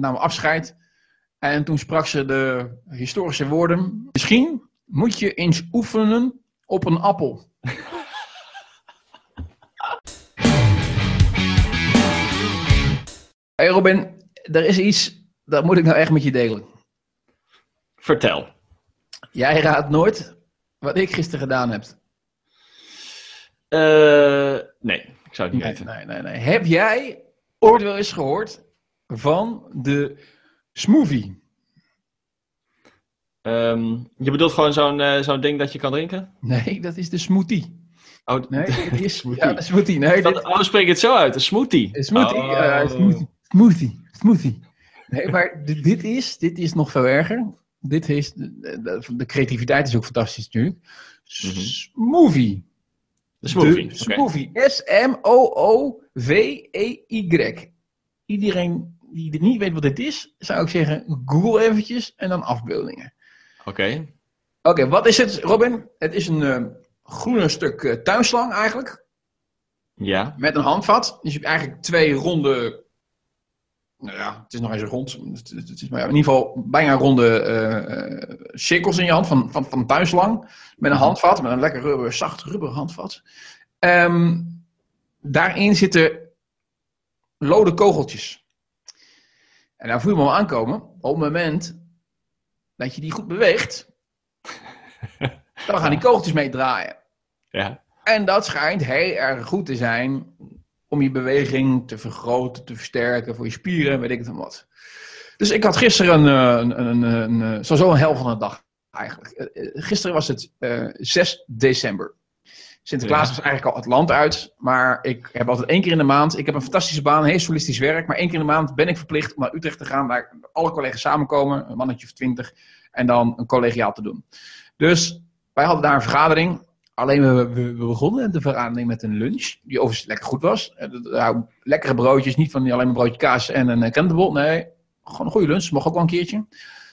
namen afscheid. En toen sprak ze de historische woorden. Misschien moet je eens oefenen op een appel. hey Robin, er is iets, dat moet ik nou echt met je delen. Vertel. Jij raadt nooit wat ik gisteren gedaan heb. Uh, nee, ik zou het niet nee, weten. Nee, nee, nee. Heb jij ooit wel eens gehoord van de smoothie? Um, je bedoelt gewoon zo'n uh, zo'n ding dat je kan drinken? Nee, dat is de smoothie. Oh, nee, dit is smoothie. Ja, de smoothie. Nee, dit... Oh, spreek het zo uit, een smoothie. Een smoothie, oh. uh, smoothie. Smoothie. Smoothie. Nee, maar dit is, dit is nog veel erger. Dit is, de, de creativiteit is ook fantastisch natuurlijk. Smoothie. De smoothie. De smoothie. S-M-O-O-V-E-Y. Iedereen die niet weet wat dit is, zou ik zeggen, google eventjes en dan afbeeldingen. Oké. Okay. Oké, okay, wat is het, Robin? Het is een uh, groene stuk uh, tuinslang eigenlijk. Ja. Met een handvat. Dus je hebt eigenlijk twee ronde nou ja, het is nog eens rond. Het is maar in ieder geval bijna ronde uh, cirkels in je hand van, van, van tuinslang. Met een handvat, met een lekker rubber, zacht rubber handvat. Um, daarin zitten lode kogeltjes. En daar voel je me al aankomen. Op het moment dat je die goed beweegt, dan gaan die kogeltjes mee draaien. Ja. En dat schijnt heel erg goed te zijn om je beweging te vergroten, te versterken voor je spieren, weet ik het dan wat. Dus ik had gisteren een, een, een, een, een sowieso een hel van een dag eigenlijk. Gisteren was het uh, 6 december. Sinterklaas ja. was eigenlijk al het land uit, maar ik heb altijd één keer in de maand, ik heb een fantastische baan, heel solistisch werk, maar één keer in de maand ben ik verplicht om naar Utrecht te gaan, waar alle collega's samenkomen, een mannetje of twintig, en dan een collegiaal te doen. Dus wij hadden daar een vergadering Alleen we, we, we, begonnen de vergadering met een lunch, die overigens lekker goed was. Nou, lekkere broodjes, niet van alleen maar een broodje kaas en een krentenbol. Nee, gewoon een goede lunch, mocht ook wel een keertje.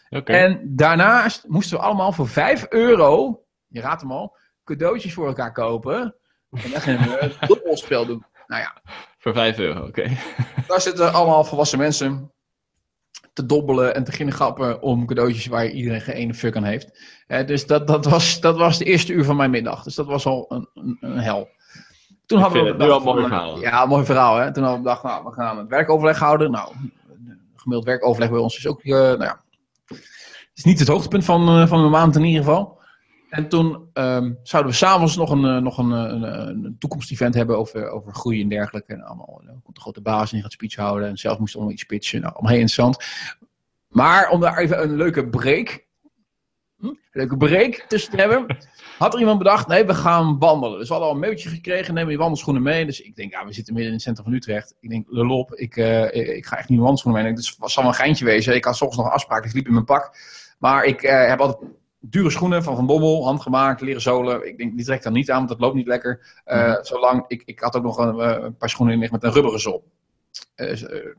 Okay. En daarnaast moesten we allemaal voor 5 euro, je raadt hem al, cadeautjes voor elkaar kopen. En dan gingen we een dobbelspel doen. Nou ja. Voor 5 euro, oké. Okay. Daar zitten allemaal volwassen mensen te dobbelen en te beginnen grappen om cadeautjes waar iedereen geen ene fuck aan heeft. Uh, dus dat, dat, was, dat was de eerste uur van mijn middag. Dus dat was al een, een, een hel. Toen hadden we bedacht, mooi verhaal. Ja, mooi verhaal. Hè? Toen hadden we bedacht, nou, we gaan het werkoverleg houden. Nou, gemiddeld werkoverleg bij ons is ook, uh, nou ja, is niet het hoogtepunt van, uh, van de maand in ieder geval. En toen um, zouden we s'avonds nog een, uh, nog een, een, een toekomstevent hebben over, over groei en dergelijke. En allemaal, komt de grote baas en die gaat speech houden. En zelf moest allemaal iets pitchen. Nou, allemaal heel interessant. Maar om daar even een leuke break, hm, een leuke break tussen te hebben, had er iemand bedacht, nee, we gaan wandelen. Dus we hadden al een mailtje gekregen, neem je wandelschoenen mee. Dus ik denk, ja, we zitten midden in het centrum van Utrecht. Ik denk, lulop, ik, uh, ik ga echt niet wandelschoenen mee. Dus het zal wel een geintje wezen. Ik had soms nog een afspraak, ik liep in mijn pak. Maar ik heb altijd dure schoenen van Van Bommel, handgemaakt, leren zolen. Ik denk, die trek dan niet aan, want dat loopt niet lekker. Uh. Zolang, ik, ik had ook nog een, een paar schoenen in met een rubberen zool. Uh,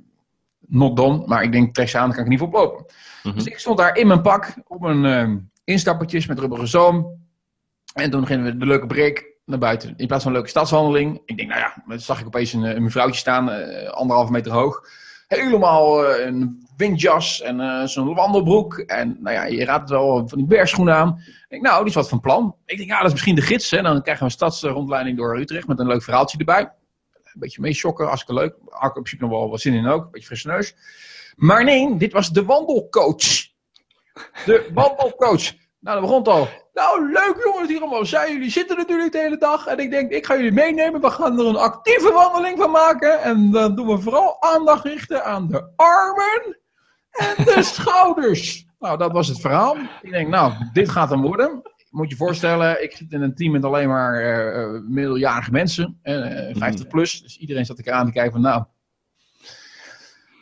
not done, maar ik denk, trek ze aan, dan kan ik niet voor lopen. Mm-hmm. Dus ik stond daar in mijn pak, op een uh, instappertjes met rubberen zoom. En toen gingen we de leuke break naar buiten. In plaats van een leuke stadswandeling. Ik denk, nou ja, dan zag ik opeens een, een mevrouwtje staan, anderhalve meter hoog. Helemaal een windjas en uh, zo'n wandelbroek. En nou ja, je raadt wel van die bergschoenen aan. Ik denk, nou, die is wat van plan. Ik denk, ja, dat is misschien de gids. Hè? Dan krijgen we een stadsrondleiding door Utrecht met een leuk verhaaltje erbij. Een beetje meeschokken, hartstikke leuk. Had ik in principe nog wel wat zin in ook. Een beetje frisse neus. Maar nee, dit was de wandelcoach. De wandelcoach. Nou, dat begon al. Nou, leuk jongens hier allemaal zijn. Jullie zitten natuurlijk de hele dag. En ik denk, ik ga jullie meenemen. We gaan er een actieve wandeling van maken. En dan doen we vooral aandacht richten aan de armen en de schouders. Nou, dat was het verhaal. Ik denk, nou, dit gaat hem worden. Moet je voorstellen, ik zit in een team met alleen maar uh, middeljarige mensen, uh, 50 plus. Dus iedereen zat ik aan te kijken van, nou,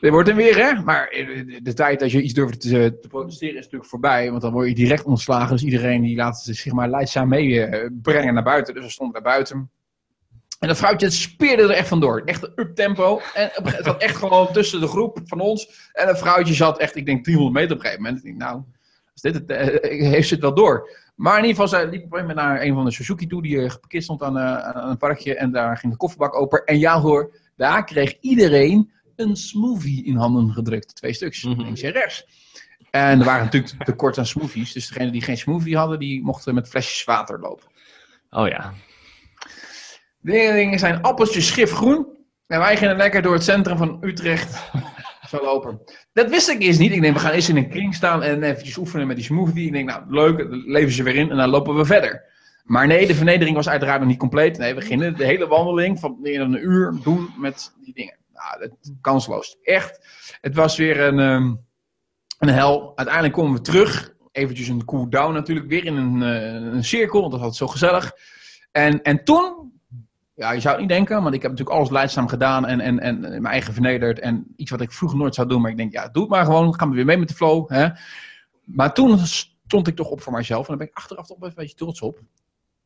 dit wordt hem weer, hè? Maar de tijd dat je iets durft te, te, protesteren is natuurlijk voorbij. Want dan word je direct ontslagen. Dus iedereen die laat zich maar leidzaam meebrengen naar buiten. Dus we stonden daar buiten. En dat vrouwtje speerde er echt vandoor. Echt een up-tempo. En het zat echt gewoon tussen de groep van ons. En een vrouwtje zat echt, ik denk, 300 meter op een gegeven moment. Ik denk, nou, is dit het, uh, heeft ze het wel door. Maar in ieder geval, zij liep op een moment naar een van de Suzuki toe. Die uh, geparkeerd stond aan, uh, aan, een parkje. En daar ging de kofferbak open. En ja hoor, daar kreeg iedereen een smoothie in handen gedrukt. Twee stuks, Mhm. links en rechts. En er waren natuurlijk tekort aan smoothies. Dus degenen die geen smoothie hadden, die mochten met flesjes water lopen. Oh ja. De dingen zijn appeltjes schifgroen. En wij gingen lekker door het centrum van Utrecht zo lopen. Dat wist ik eerst niet. Ik denk, we gaan eerst in een kring staan en eventjes oefenen met die smoothie. Ik denk, nou leuk, dan leven ze weer in en dan lopen we verder. Maar nee, de vernedering was uiteraard nog niet compleet. Nee, we gingen de hele wandeling van meer dan een uur doen met die dingen. Nou, dat, kansloos. Echt. Het was weer een, ehm, een hel. Uiteindelijk komen we terug. Eventjes een cool down natuurlijk. Weer in een, eh, een cirkel, want dat was zo gezellig. En, en toen, ja, je zou het niet denken, want ik heb natuurlijk alles leidzaam gedaan en, en, en mijn eigen vernederd. En iets wat ik vroeger nooit zou doen, maar ik denk, ja, doe het maar gewoon. Gaan we weer mee met de flow. Hè? Maar toen stond ik toch op voor mijzelf en daar ben ik achteraf toch een beetje trots op.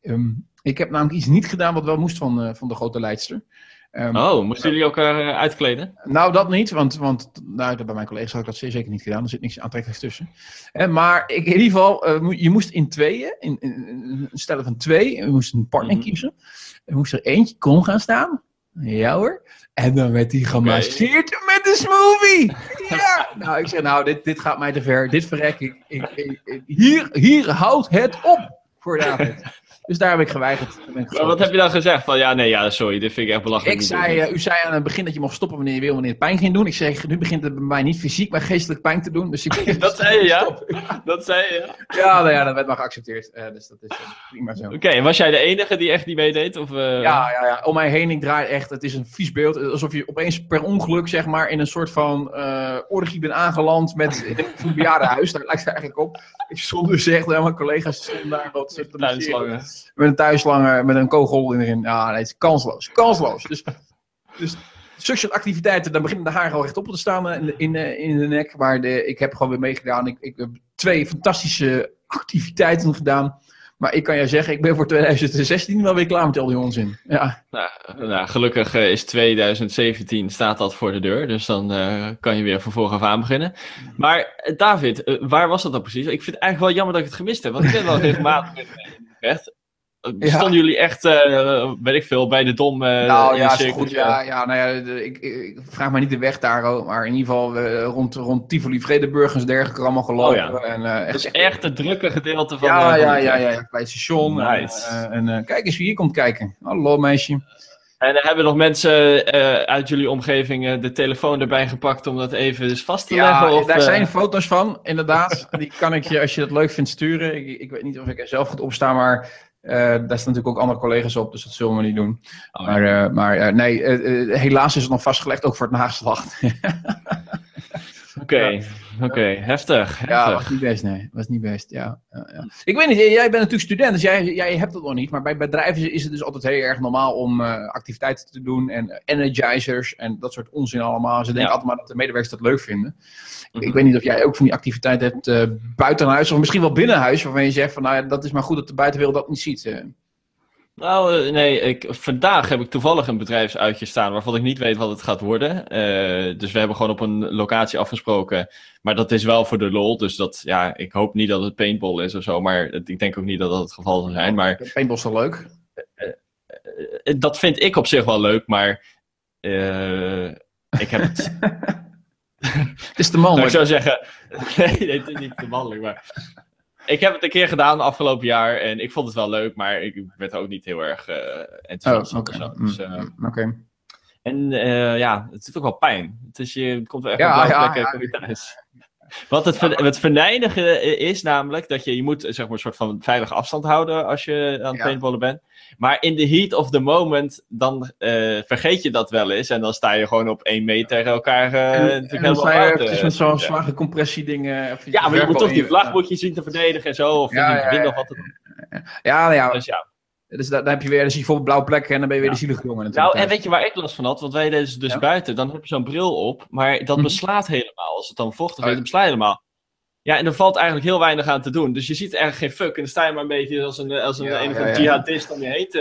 Ehm, ik heb namelijk iets niet gedaan wat wel moest van, eh, van de grote leidster. Ehm, Oh, moesten jullie elkaar eh, uitkleden? nou, dat niet, want, want nou, bij mijn collega's had ik dat zeer zeker niet gedaan. Er zit niks aantrekkelijks tussen. Eh, maar ik, in ieder geval, eh, je moest in tweeën, in, in, stellen van twee, je moest een partner Mhm. kiezen. Er moest er eentje kon gaan staan. Ja hoor. En dan werd hij gemasseerd met een smoothie. Ja. nou, ik zeg, nou, dit, dit gaat mij te ver. Dit verrek ik. ik, ik- ik- hier, hier houdt het op voor David. Dus daar heb ik geweigerd. Maar wat heb je dan gezegd? Van ja, nee, ja, sorry, dit vind ik echt belachelijk. ik zei, eh, u zei aan het begin dat je mocht stoppen wanneer je wil, wanneer het pijn ging doen. Ik zeg, nu begint het bij mij niet fysiek, maar geestelijk pijn te doen. Dus ik Dat zei je, ja? Dat zei je, ja? Ja, nou ja, dat werd maar geaccepteerd. Eh, dus dat is eh, prima zo. Oké, en was jij de enige die echt niet meedeed? Of, Ja, ja, ja, om mij heen, ik draai echt, het is een vies beeld. Alsof je opeens per ongeluk, zeg maar, in een soort van orgie bent aangeland met een bejaardenhuis. Daar lijkt het eigenlijk op. Ik stond dus echt, mijn collega's stonden daar wat te. Met een thuislangen, met een kogel erin. Ja, nee, het is kansloos. Kansloos. Dus, dus soort activiteiten, dan beginnen de haren al rechtop te staan eh, in de, in, de- in de nek. Maar de, ik heb gewoon weer meegedaan. Ik, ik heb twee fantastische activiteiten gedaan. Maar ik kan je zeggen, ik ben voor 2016 wel weer klaar met al die onzin. Ja, Nou, nou, gelukkig eh, is 2017 staat dat voor de deur, dus dan eh, kan je weer van voren af aan beginnen. Maar eh, David, eh, waar was dat dan precies? Ik vind het eigenlijk wel jammer dat ik het gemist heb, want ik ben wel regelmatig in Utrecht. Eh. Stonden jullie echt, eh, weet ik veel, bij de Dom eh nou ja, is goed. Ja, ja, nou ja, de- ik, vraag mij niet de weg daar, maar in ieder geval rond, rond Tivoli, Vredeburg en dergelijke allemaal gelopen. Oh ja. en, echt, is echt het drukke gedeelte van ja, ja, ja, ja, bij het station. Nice. En, en kijk eens wie hier komt kijken. Hallo meisje. En hebben nog mensen uit jullie omgeving de telefoon erbij gepakt om dat even dus vast te leggen? Ja, Of, daar zijn foto's van, inderdaad. Die kan ik je, als je dat leuk vindt, sturen. Ik, ik weet niet of ik er zelf goed op sta, maar eh, daar staan natuurlijk ook andere collega's op, dus dat zullen we niet doen. oh, ja. Maar, eh, maar eh, nee, helaas is het nog vastgelegd, ook voor het nageslacht. Oké, oké, heftig. ja, heftig. was niet best, nee. Was niet best, ja. ja, ja. Ik weet niet, jij jij bent natuurlijk student, dus jij, jij hebt dat nog niet. Maar bij bedrijven is het dus altijd heel erg normaal om eh, activiteiten te doen en eh, energizers en dat soort onzin allemaal. Ze denken Ja. altijd maar dat de medewerkers dat leuk vinden. Mhm. Ik weet niet of jij ook van die activiteiten hebt eh buiten huis of misschien wel binnen huis, waarvan je zegt van nou ja, dat is maar goed dat de buitenwereld dat niet ziet. Nou, eh, nee, ik, vandaag heb ik toevallig een bedrijfsuitje staan waarvan ik niet weet wat het gaat worden. Eh, dus we hebben gewoon op een locatie afgesproken. Maar dat is wel voor de lol. Dus dat, ja, ik hoop niet dat het paintball is of zo. Maar het- ik denk ook niet dat dat het geval zal zijn. Maar Paintball is wel leuk. eh, dat vind ik op zich wel leuk. Maar ik heb het. Het is te Nou, ik mannelijk. zou zeggen. Nee, nee, het is niet te mannelijk. Maar ik heb het een keer gedaan afgelopen jaar. En ik vond het wel leuk. Maar ik werd er ook niet heel erg eh enthousiast Oh, zo. Mm, Dus, eh, mm. En eh, ja, het doet ook wel pijn. Het is, je komt wel echt Ja, op ja, thuis. Wat het, ver- het is namelijk dat je, je moet zeg maar, een soort van veilige afstand houden als je aan het paintballen bent. Maar in the heat of the moment, dan eh, vergeet je dat wel eens. En dan sta je gewoon op één meter elkaar eh En, en dan sta je eh, met zo'n zware compressiedingen. even Ja, maar je moet toch die vlag moet je zien te verdedigen en zo. Of Ja, ja, ja. of wat ook. Ja, nou ja. Dus ja. Dus daar, daar heb je weer, dan zie je bijvoorbeeld blauwe plekken en dan ben je weer Ja. de zielige jongen Nou, en weet je waar ik last van had? Want wij deden dus, dus Ja. buiten. Dan heb je zo'n bril op, maar dat Mhm. beslaat helemaal. Als het dan vochtig Oh, ja. dan beslaat helemaal. Ja, en er valt eigenlijk heel weinig aan te doen. Dus je ziet eigenlijk geen fuck. En dan sta je maar een beetje als een, als een, Ja, jihadist om je heen te...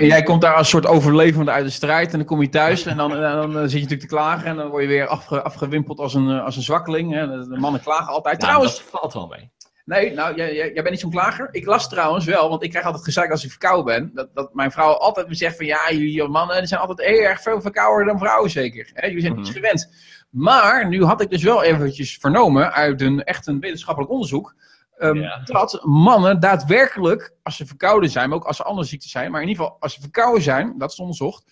En jij komt daar als soort overlevende uit de strijd en dan kom je thuis en dan, en dan eh, zit je natuurlijk te klagen en dan word je weer afge, afgewimpeld als een, eh, als een zwakkeling. Hè. De mannen klagen altijd. Nou, Trouwens, valt wel mee. Nee, nou, jij, jij, bent niet zo'n klager. Ik las trouwens wel, want ik krijg altijd gezeik als ik verkouden ben. Dat, dat mijn vrouw altijd me zegt van, ja, jullie mannen zijn altijd heel erg veel verkouden dan vrouwen zeker. Hè? Jullie zijn niet Mhm. gewend. Maar nu had ik dus wel eventjes vernomen uit een echt een wetenschappelijk onderzoek. ehm, Ja. Dat mannen daadwerkelijk, als ze verkouden zijn, maar ook als ze andere ziektes zijn, maar in ieder geval als ze verkouden zijn, dat is onderzocht,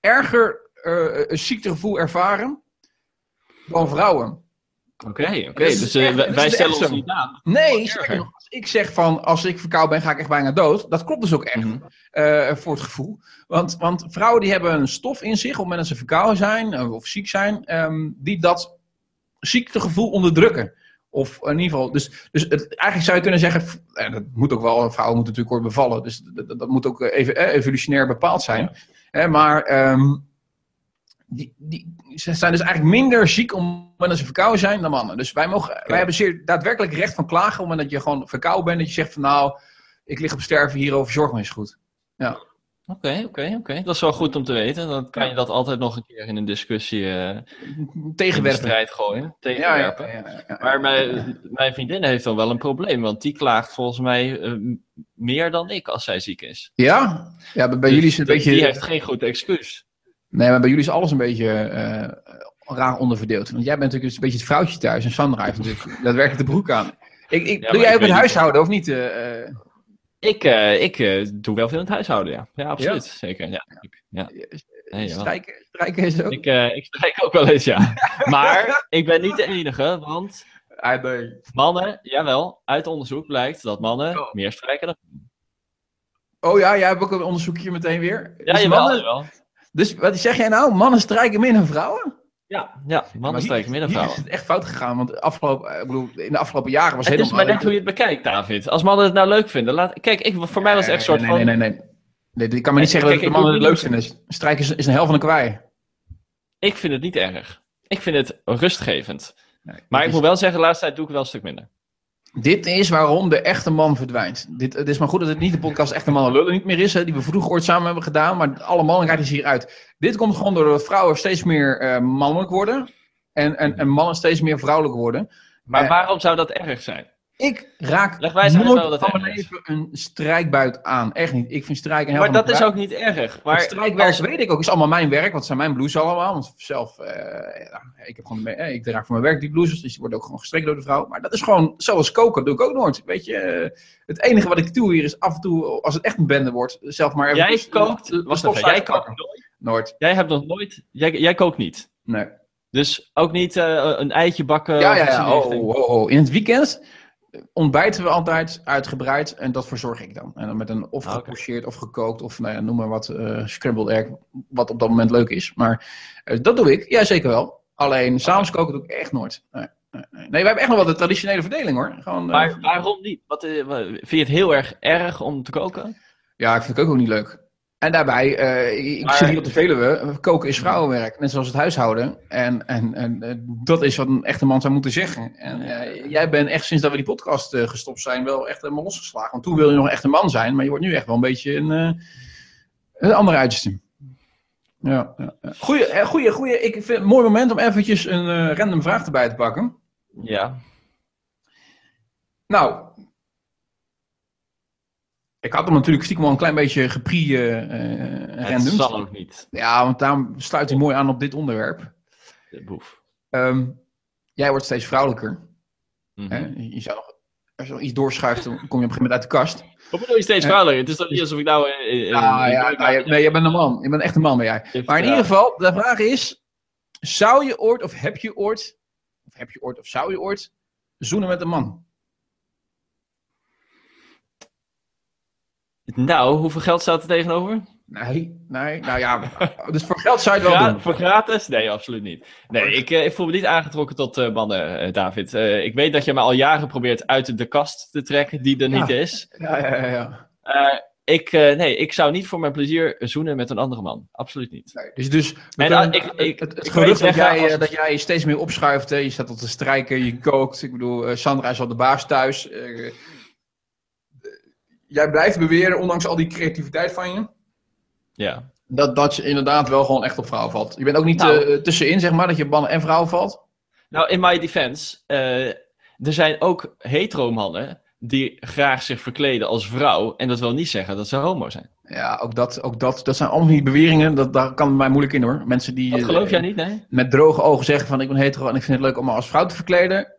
erger eh, een ziektegevoel ervaren dan vrouwen. Oké, oké. Dus eh, echt- wij- stellen ons niet aan. Nee, Nog als ik zeg van als ik verkouden ben, ga ik echt bijna dood. Dat klopt dus ook echt Mhm. eh, voor het gevoel. Want, want vrouwen die hebben een stof in zich, op het moment dat ze verkouden zijn eh, of ziek zijn, ehm, die dat ziektegevoel onderdrukken. Of in ieder geval, dus, dus het, eigenlijk zou je kunnen zeggen, eh, dat moet ook wel, een vrouw moet natuurlijk worden bevallen, dus dat, moet ook even, eh, evolutionair bepaald zijn. Hè, maar ehm, die, die, ze zijn dus eigenlijk minder ziek om dat ze verkouden zijn dan mannen. Dus wij, mogen, wij hebben zeer daadwerkelijk recht van klagen moment dat je gewoon verkouden bent. Dat je zegt van nou, ik lig op sterven, hierover zorg me eens goed. Oké, oké, oké. Dat is wel goed om te weten. Dan kan je dat altijd nog een keer in een discussie eh in de Tegenwerpen. strijd gooien. Ja, ja, Tegenwerpen. ja, ja, ja. Maar mijn, mijn vriendin heeft dan wel een probleem, want die klaagt volgens mij eh, meer dan ik als zij ziek is. Ja? Ja, bij, Dus jullie is het een beetje... Die heeft geen goed excuus. Nee, maar bij jullie is alles een beetje eh, raar onderverdeeld. Want jij bent natuurlijk een beetje het vrouwtje thuis en Sandra heeft natuurlijk daadwerkelijk de broek aan. Ik, ik, Ja, doe jij ook het huishouden of niet? eh, eh? Ik, ik doe wel veel in het huishouden, ja. Ja, absoluut. Zeker, ja. Ja. Nee, strijken, strijken is ook? Ik, eh, ik strijk ook wel eens, ja. Maar ik ben niet de enige, want mannen, jawel, uit onderzoek blijkt dat mannen Oh. meer strijken dan... Oh ja, jij hebt ook een onderzoekje meteen weer. Ja, dus, jawel, mannen, jawel. Dus wat zeg jij nou? Mannen strijken meer dan vrouwen? Ja, ja mannen hier- strijken meer dan hier vrouwen. is het echt fout gegaan. Want afgelopen, eh, ik bedoel, in de afgelopen jaren was Het is helemaal... maar net hoe je het bekijkt, David. Als mannen het nou leuk vinden, laat... Kijk, ik, voor mij was het echt een soort nee, van... Nee, nee, nee. nee. ik kan me niet Nee, zeggen kijk, dat de mannen het leuk vinden. Strijken is, is een hel van een kwaai. Ik vind het niet erg. Ik vind het rustgevend. Nee, Maar ik is- moet wel zeggen, de laatste tijd doe ik wel een stuk minder. Dit is waarom de echte man verdwijnt. Dit, het is maar goed dat het niet de podcast Echte Mannen Lullen niet meer is, hè, die we vroeger ooit samen hebben gedaan. Maar alle mannelijkheid is hieruit. Dit komt gewoon doordat vrouwen steeds meer eh, mannelijk worden. En, en, en mannen steeds meer vrouwelijk worden. Maar Eh, waarom zou dat erg zijn? Ik raak nooit dat van mijn leven een strijkbuit aan. Echt niet. Ik vind strijken heel Maar dat is ook niet erg. Maar strijkwerk als- weet ik ook, is allemaal mijn werk, want het zijn mijn blouses allemaal. Want zelf, eh, ja, ik, heb gewoon, eh, ik draag voor mijn werk die blouses, dus die worden ook gewoon gestrekt door de vrouw. Maar dat is gewoon, zoals koken, doe ik ook nooit. Weet je, eh, het enige wat ik doe hier is af en toe, als het echt een bende wordt, zelf maar even... Jij kookt, stof even, jij kookt nooit. Nooit, Jij hebt nog nooit, jij, jij kookt niet. nee. Dus ook niet eh, een eitje bakken ja, ja, ja. Oh, oh, oh. In het weekend ontbijten we altijd uitgebreid en dat verzorg ik dan. En dan met een of Ah, gepocheerd of gekookt of nou ja, noem maar wat, eh scrambled egg, wat op dat moment leuk is. Maar eh, dat doe ik, ja zeker wel. Alleen s'avonds koken doe ik echt nooit. Nee, nee, nee. nee, wij hebben echt nog wel de traditionele verdeling hoor. Gewoon, eh, Maar waarom niet? Wat, wa- vind je het heel erg erg om te koken? Ja, ik vind het ook niet leuk. En daarbij, eh, ik zit hier op de Veluwe, koken is vrouwenwerk, net zoals het huishouden. En, en, en eh, dat is wat een echte man zou moeten zeggen. En eh, jij bent echt sinds dat we die podcast gestopt zijn wel echt helemaal losgeslagen. Want toen wilde je nog echt een man zijn, maar je wordt nu echt wel een beetje een, een andere uiterste. Ja, ja. Goeie, goeie, goeie. Ik vind het een mooi moment om eventjes een random vraag erbij te pakken. Ja. Nou, ik had hem natuurlijk stiekem al een klein beetje geprie eh Het random. zal ook niet. Ja, want daarom sluit hij mooi aan op dit onderwerp. De boef. Ehm, jij wordt steeds vrouwelijker. Mhm. Je zou nog, als je nog iets doorschuift, dan kom je op een gegeven moment uit de kast. Hoe bedoel je steeds Eh, vrouwelijker? Het is toch niet alsof ik nou... eh, eh, Ja, eh, nou, je- nee, je bent een man. Je bent echt een man, ben jij. Maar in ieder geval, de vraag is: zou je ooit, of heb je ooit, of heb je ooit, of zou je ooit zoenen met een man? Nou, hoeveel geld staat er tegenover? Nee, nee, nou ja. Dus voor geld zou je het wel Gra- doen. voor gratis? Nee, absoluut niet. Nee, ik, eh, ik voel me niet aangetrokken tot eh, mannen, eh, David. Ik weet dat je me al jaren probeert uit de kast te trekken die er Ja. niet is. Ja, ja, ja. ja. Ik, nee, ik zou niet voor mijn plezier zoenen met een andere man. Absoluut niet. Nee, dus, dus En, ah, ik- ik- het, het ik gerucht dat zeggen, jij, als- dat jij steeds meer opschuift, hè, je staat op te strijken, je kookt. Ik bedoel, Sandra is al de baas thuis. Jij blijft beweren, ondanks al die creativiteit van je, Ja. dat, dat je inderdaad wel gewoon echt op vrouwen valt. Je bent ook niet Nou. eh, tussenin, zeg maar, dat je op mannen en vrouwen valt. Nou, in my defense. eh, er zijn ook hetero mannen die graag zich verkleden als vrouw. En dat wil niet zeggen dat ze homo zijn. Ja, ook dat, ook dat, dat zijn allemaal die beweringen. Dat, daar kan het mij moeilijk in hoor. Mensen die Dat geloof eh, jij niet, nee? met droge ogen zeggen van ik ben hetero en ik vind het leuk om me als vrouw te verkleden.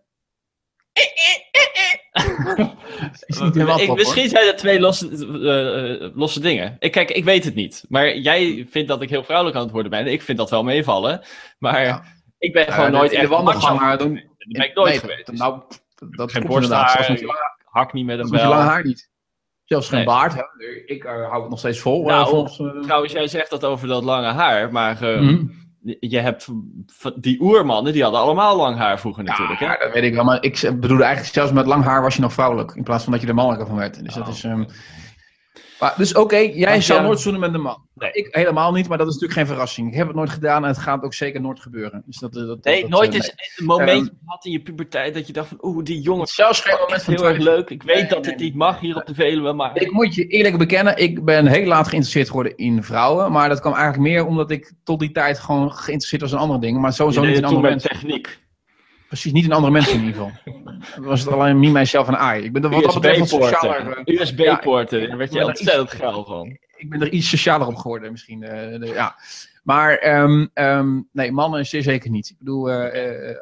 is niet helemaal Ik- top, misschien zijn dat twee losse, eh, eh, losse dingen. Ik, kijk, ik weet het niet. Maar jij vindt dat ik heel vrouwelijk aan het worden ben. Ik vind dat wel meevallen. Maar Ja. ik ben gewoon nooit in echt de wandelgang macho. maar doen. Dat ben ik nooit Nee, geweest. Nou, dat Geen borsthaar, hak niet met een je bel. haar niet. Zelfs geen Nee. baard. Hè. Ik eh, hou het nog steeds vol. Nou, volgens, Trouwens, jij zegt dat over dat lange haar. Maar eh, mhm. Je hebt die oermannen, die hadden allemaal lang haar vroeger natuurlijk. Ja, hè? dat weet ik wel. Maar ik bedoelde eigenlijk zelfs met lang haar was je nog vrouwelijk. In plaats van dat je er mannelijker van werd. Dus dat Oh. is... ehm, maar, dus oké, jij Want zou ja- nooit zoenen met een man. Nee. Ik helemaal niet, maar dat is natuurlijk geen verrassing. Ik heb het nooit gedaan en het gaat ook zeker nooit gebeuren. Dus dat, dat, Nee, dat- nooit eh, eens een momentje gehad in je puberteit dat je dacht van, oeh, die jongen Zelfs geen is moment van heel erg leuk. Ik weet Nee, dat nee, het niet mag hier op de Veluwe, maar... Ik moet je eerlijk bekennen, ik ben heel laat geïnteresseerd geworden in vrouwen. Maar dat kwam eigenlijk meer omdat ik tot die tijd gewoon geïnteresseerd was in andere dingen. Maar sowieso niet in andere mensen. techniek. Precies, niet in andere mensen in ieder geval. Dan was het alleen me, mijzelf en I. Ik ben er wat betreft wat socialer. eh, USB-poorten. Daar werd je ontzettend geil van. ik ben er iets socialer op geworden misschien. eh, de- ja. Maar ehm, ehm, nee, mannen zeer zeker niet. Ik bedoel, eh,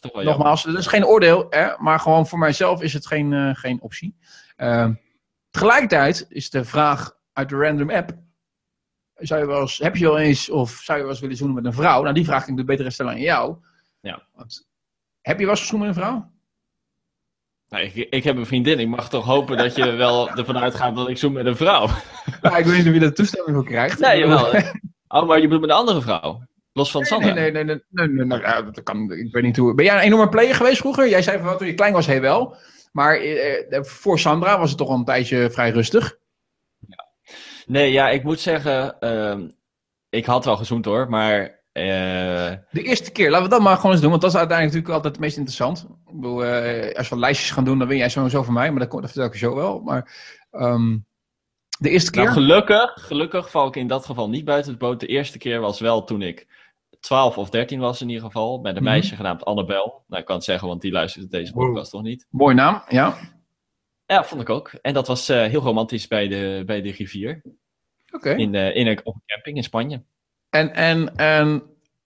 Dat nogmaals, dat is geen oordeel, hè, maar gewoon voor mijzelf is het geen, geen optie. Ehm, tegelijkertijd is de vraag uit de random app. Zou je wel eens, heb je wel eens, of zou je wel eens willen zoenen met een vrouw? Nou, die vraag ik de betere stellen aan jou. Ja. Want, heb je wel eens gezoend met een vrouw? Nou, ik, ik heb een vriendin, ik mag toch hopen dat je wel ervan uitgaat dat ik zoen met een vrouw. Nou, ik weet niet of je daar toestemming voor krijgt. Nee, jawel. Oh, maar je bedoelt met een andere vrouw? Los van Sandra? Nee, nee, nee, nee, nee, nee, ja, dat kan, ik weet niet hoe. Ben jij een enorme player geweest vroeger? Jij zei van toen je klein was, heel wel. Maar eh, eh, voor Sandra was het toch al een tijdje vrij rustig. Nee, ja, ik moet zeggen, ehm, ik had wel gezoend hoor, maar eh, De eerste keer, laten we dat maar gewoon eens doen, want dat is uiteindelijk natuurlijk altijd het meest interessant. Ik bedoel, eh, als we lijstjes gaan doen, dan win jij sowieso van mij, maar dat, komt- dat vertel ik je zo wel. Maar ehm, de eerste keer. nou, gelukkig, gelukkig val ik in dat geval niet buiten het boot. De eerste keer was wel toen ik 12 of 13 was in ieder geval, met een Mhm. meisje genaamd Annabel. Nou, ik kan het zeggen, want die luistert deze Wow. podcast toch niet. Mooi naam, ja. Ja, vond ik ook. En dat was eh, heel romantisch bij de, bij de rivier, Oké. in, in een, op een camping in Spanje. En, en, en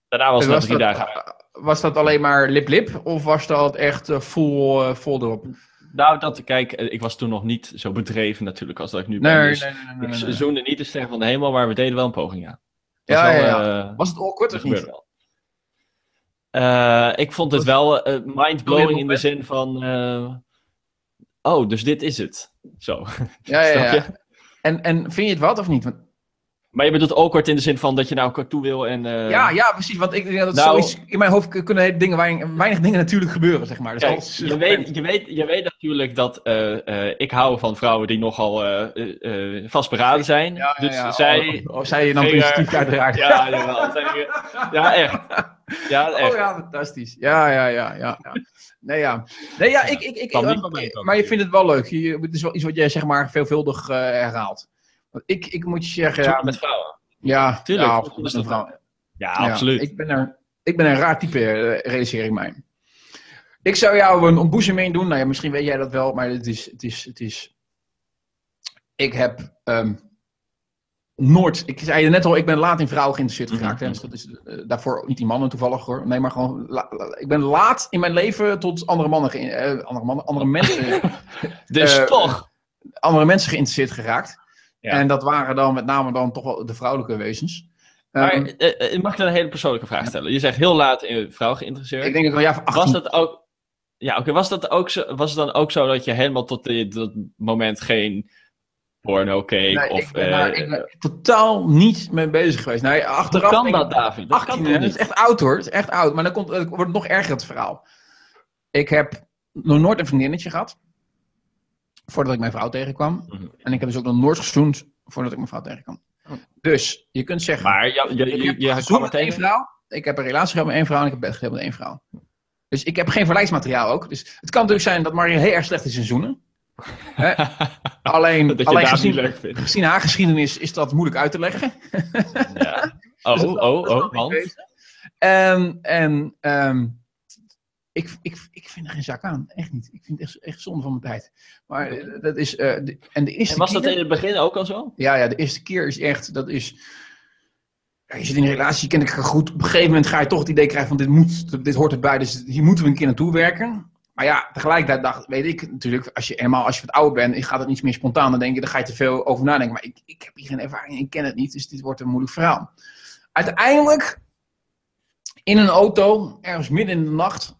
Daarna was het was, drie dat, dagen was dat alleen maar lip-lip of was dat echt full, vol erop? Nou, dat, kijk, eh, ik was toen nog niet zo bedreven natuurlijk als dat ik nu Nee, ben. nee, dus nee, nee, nee, ik zoende niet de ster van de hemel, maar we deden wel een poging, Ja, was wel, ja, ja. eh, Was het awkward of niet? wel. Eh, ik vond het wel eh, mindblowing in de zin van... eh, oh, dus dit is het. Zo. Ja, ja, ja. En, en vind je het wat of niet? Want Maar je bedoelt awkward in de zin van dat je naar elkaar toe wil en... eh, Ja, ja, precies. Want ik denk dat Nou- zoiets, in mijn hoofd kunnen dingen, weinig, weinig dingen natuurlijk gebeuren, zeg maar. Dus Kijk, alles- je, weet, je, weet, je weet natuurlijk dat eh, eh, ik hou van vrouwen die nogal vastberaden zijn. Ja, ja, dus zij... Oh, oh, zei je dan positief uiteraard. Ja, jawel. Zij- ja, echt. Ja, echt. Oh ja, fantastisch. Ja, ja, ja, ja. ja. Nee, ja. Nee, ja, ik, ik, ik, ik- maar je vindt het wel leuk. Je, het is wel iets wat jij, zeg maar, veelvuldig herhaalt. Ik, ik moet je zeggen, ja, met vrouwen. ja, Tuurlijk, ja, met vrouw. Ja, Ja, absoluut. Ik ben, er, ik ben een raar type, eh, realiseer ik mij. Ik zou jou een ontboezeming doen. Nou ja, misschien weet jij dat wel, maar het is... Het is, het is ik heb ehm, nooit... Ik zei je net al, ik ben laat in vrouwen geïnteresseerd Mhm. geraakt. hè, dus dat is eh, daarvoor ook niet die mannen toevallig hoor. Nee, maar gewoon... la- la- ik ben laat in mijn leven tot andere mannen... eh, andere mannen, andere mensen... Dus toch. andere mensen geïnteresseerd geraakt. Ja. En dat waren dan met name dan toch wel de vrouwelijke wezens. Maar Ehm, eh, eh, mag ik dan een hele persoonlijke vraag stellen? Je zegt heel laat in vrouw geïnteresseerd. ik denk dat wel ja, van 18 was dat ook... Ja, oké. was, dat ook zo, was het dan ook zo dat je helemaal tot dat moment geen porno keek? Nee, of, ik, ben daar, ik ben totaal niet mee bezig geweest. Nee, achteraf kan dat, David? Dat 18, kan hè, toch dat is echt oud hoor. Het is echt oud. Maar dan komt, dan wordt het nog erger het verhaal. Ik heb nog nooit een vriendinnetje gehad. Voordat ik mijn vrouw tegenkwam. Mhm. En ik heb dus ook nog nooit gezoend voordat ik mijn vrouw tegenkwam. Dus je kunt zeggen... Maar je, je, je, je, kwam met één vrouw. Ik heb een relatie gehad met één vrouw en ik heb bed gedeeld met één vrouw. Dus ik heb geen vergelijksmateriaal ook. Dus het kan natuurlijk zijn dat Mario heel erg slecht is in zoenen. Alleen, dat je alleen gezien, niet leuk vindt. gezien haar geschiedenis is dat moeilijk uit te leggen. Ja. Dus Oh, dat- oh, dat oh, want? bezig. En, en ehm, ik, ik, ik vind er geen zak aan. Echt niet. Ik vind het echt, echt zonde van mijn tijd. Maar eh, dat is... eh, de- en de eerste En was dat keer- in het begin ook al zo? Ja, ja, de eerste keer is echt, dat is... Ja, je zit in een relatie, kent elkaar goed. Op een gegeven moment ga je toch het idee krijgen van dit moet, dit hoort erbij, dus hier moeten we een keer naartoe werken. Maar ja, tegelijkertijd dacht, weet ik natuurlijk, als je helemaal als je wat ouder bent, gaat het niet meer spontaan, dan denk je, dan ga je te veel over nadenken. Maar ik, ik heb hier geen ervaring, ik ken het niet, dus dit wordt een moeilijk verhaal. Uiteindelijk, in een auto, ergens midden in de nacht,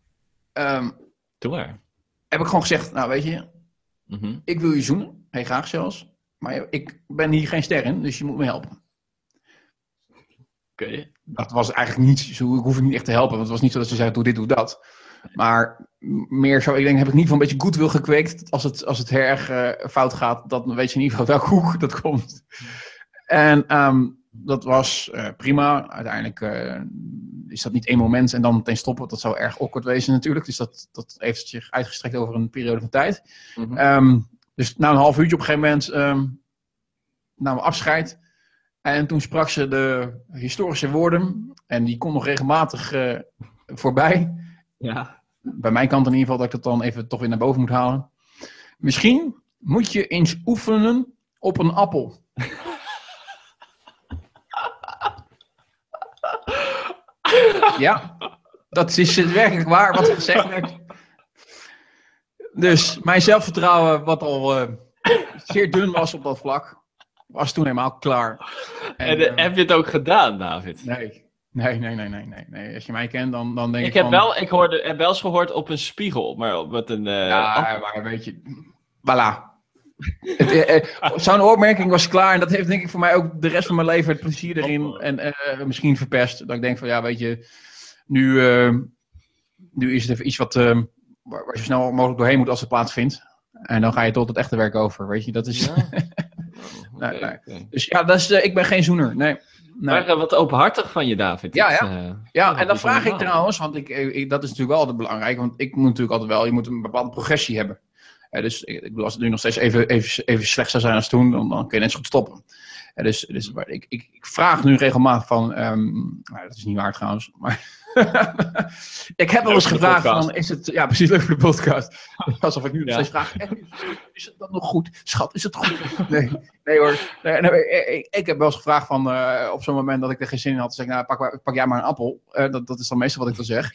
ehm, Doe maar. heb ik gewoon gezegd, nou weet je, Mhm. ik wil je zoenen, heel graag zelfs. Maar ik ben hier geen ster in, dus je moet me helpen. Oké. dat was eigenlijk niet zo, ik hoef je niet echt te helpen, want het was niet zo dat ze zeiden, doe dit, doe dat. Maar meer zo, ik denk, heb ik ieder geval een beetje goodwill gekweekt. Als het, als het heel erg eh, fout gaat, dan weet je in ieder geval welke hoek dat komt. En ehm, dat was eh, prima. Uiteindelijk eh, is dat niet één moment en dan meteen stoppen. Dat zou erg awkward wezen natuurlijk. Dus dat, dat heeft zich uitgestrekt over een periode van tijd. Mhm. Ehm, dus na een half uurtje op een gegeven moment ehm namen we afscheid. En toen sprak ze de historische woorden. En die kon nog regelmatig eh, voorbij. Ja. Bij mijn kant in ieder geval, dat ik dat dan even toch weer naar boven moet halen. Misschien moet je eens oefenen op een appel. ja, dat is werkelijk waar wat gezegd werd. Dus mijn zelfvertrouwen, wat al eh, zeer dun was op dat vlak, was toen helemaal klaar. En, eh, eh, heb je het ook gedaan, David? Nee. Nee, nee, nee, nee, nee, nee. Als je mij kent, dan, dan denk Ik ik heb van... wel, ik hoorde, heb wel eens gehoord op een spiegel, maar met een... eh, Ja, maar weet je... Voilà. Eh, eh, Zo'n opmerking was klaar en dat heeft denk ik voor mij ook de rest van mijn leven het plezier erin en eh, misschien verpest. Dat ik denk van ja, weet je, nu, nu is het even iets wat, eh, waar, waar je zo snel mogelijk doorheen moet als het plaatsvindt. En dan ga je tot het echte werk over, weet je. Dat is, Ja. Oh, dus ja, dat is, ik ben geen zoener, nee. Maar wat openhartig van je, David. Ja, ja. Ja, en dan vraag ik trouwens, want ik, ik, dat is natuurlijk wel altijd belangrijk, want ik moet natuurlijk altijd wel, je moet een bepaalde progressie hebben. Eh, dus ik, bedoel, als het nu nog steeds even, even, even slecht zou zijn als toen, dan, dan kun je net zo goed stoppen. Eh, dus dus ik, ik, ik vraag nu regelmatig van, ehm, nou, dat is niet waar trouwens, maar ik heb wel eens gevraagd van, is het, ja precies leuk voor de podcast. Alsof ik nu nog steeds vraag, is het dan nog goed? Schat, is het goed? Nee, nee hoor. Nee, nee, ik, heb wel eens gevraagd van, eh, op zo'n moment dat ik er geen zin in had, zeg ik, nou, pak, pak jij maar een appel. Eh, dat, dat is dan meestal wat ik dan zeg.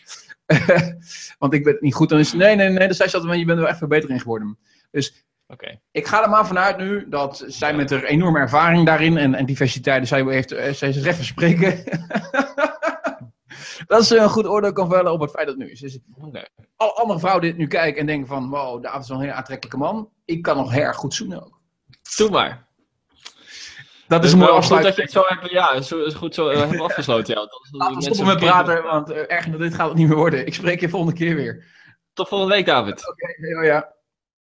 Want ik ben het niet goed. Dan is nee, nee, nee. Dan zei ze altijd, je bent er wel echt veel beter in geworden. Dus Oké. ik ga er maar vanuit nu dat zij met haar enorme ervaring daarin en, en diversiteit, dus zij heeft, eh, zij is recht spreken. Dat ze een goed oordeel kan vellen op het feit dat het nu is. Dus Oké. alle andere vrouwen die dit nu kijken en denken van, wow, David is wel een heel aantrekkelijke man. Ik kan nog heel erg goed zoenen ook. Doe maar. Dat is wel goed afsluiting. dat je het zo hebt, ja, zo, is goed zo eh, hebben afgesloten. Ja. Dat, Laten we stoppen met praten, want eh, dan dit gaat het niet meer worden. Ik spreek je volgende keer weer. Tot volgende week, David. Oké, oh ja.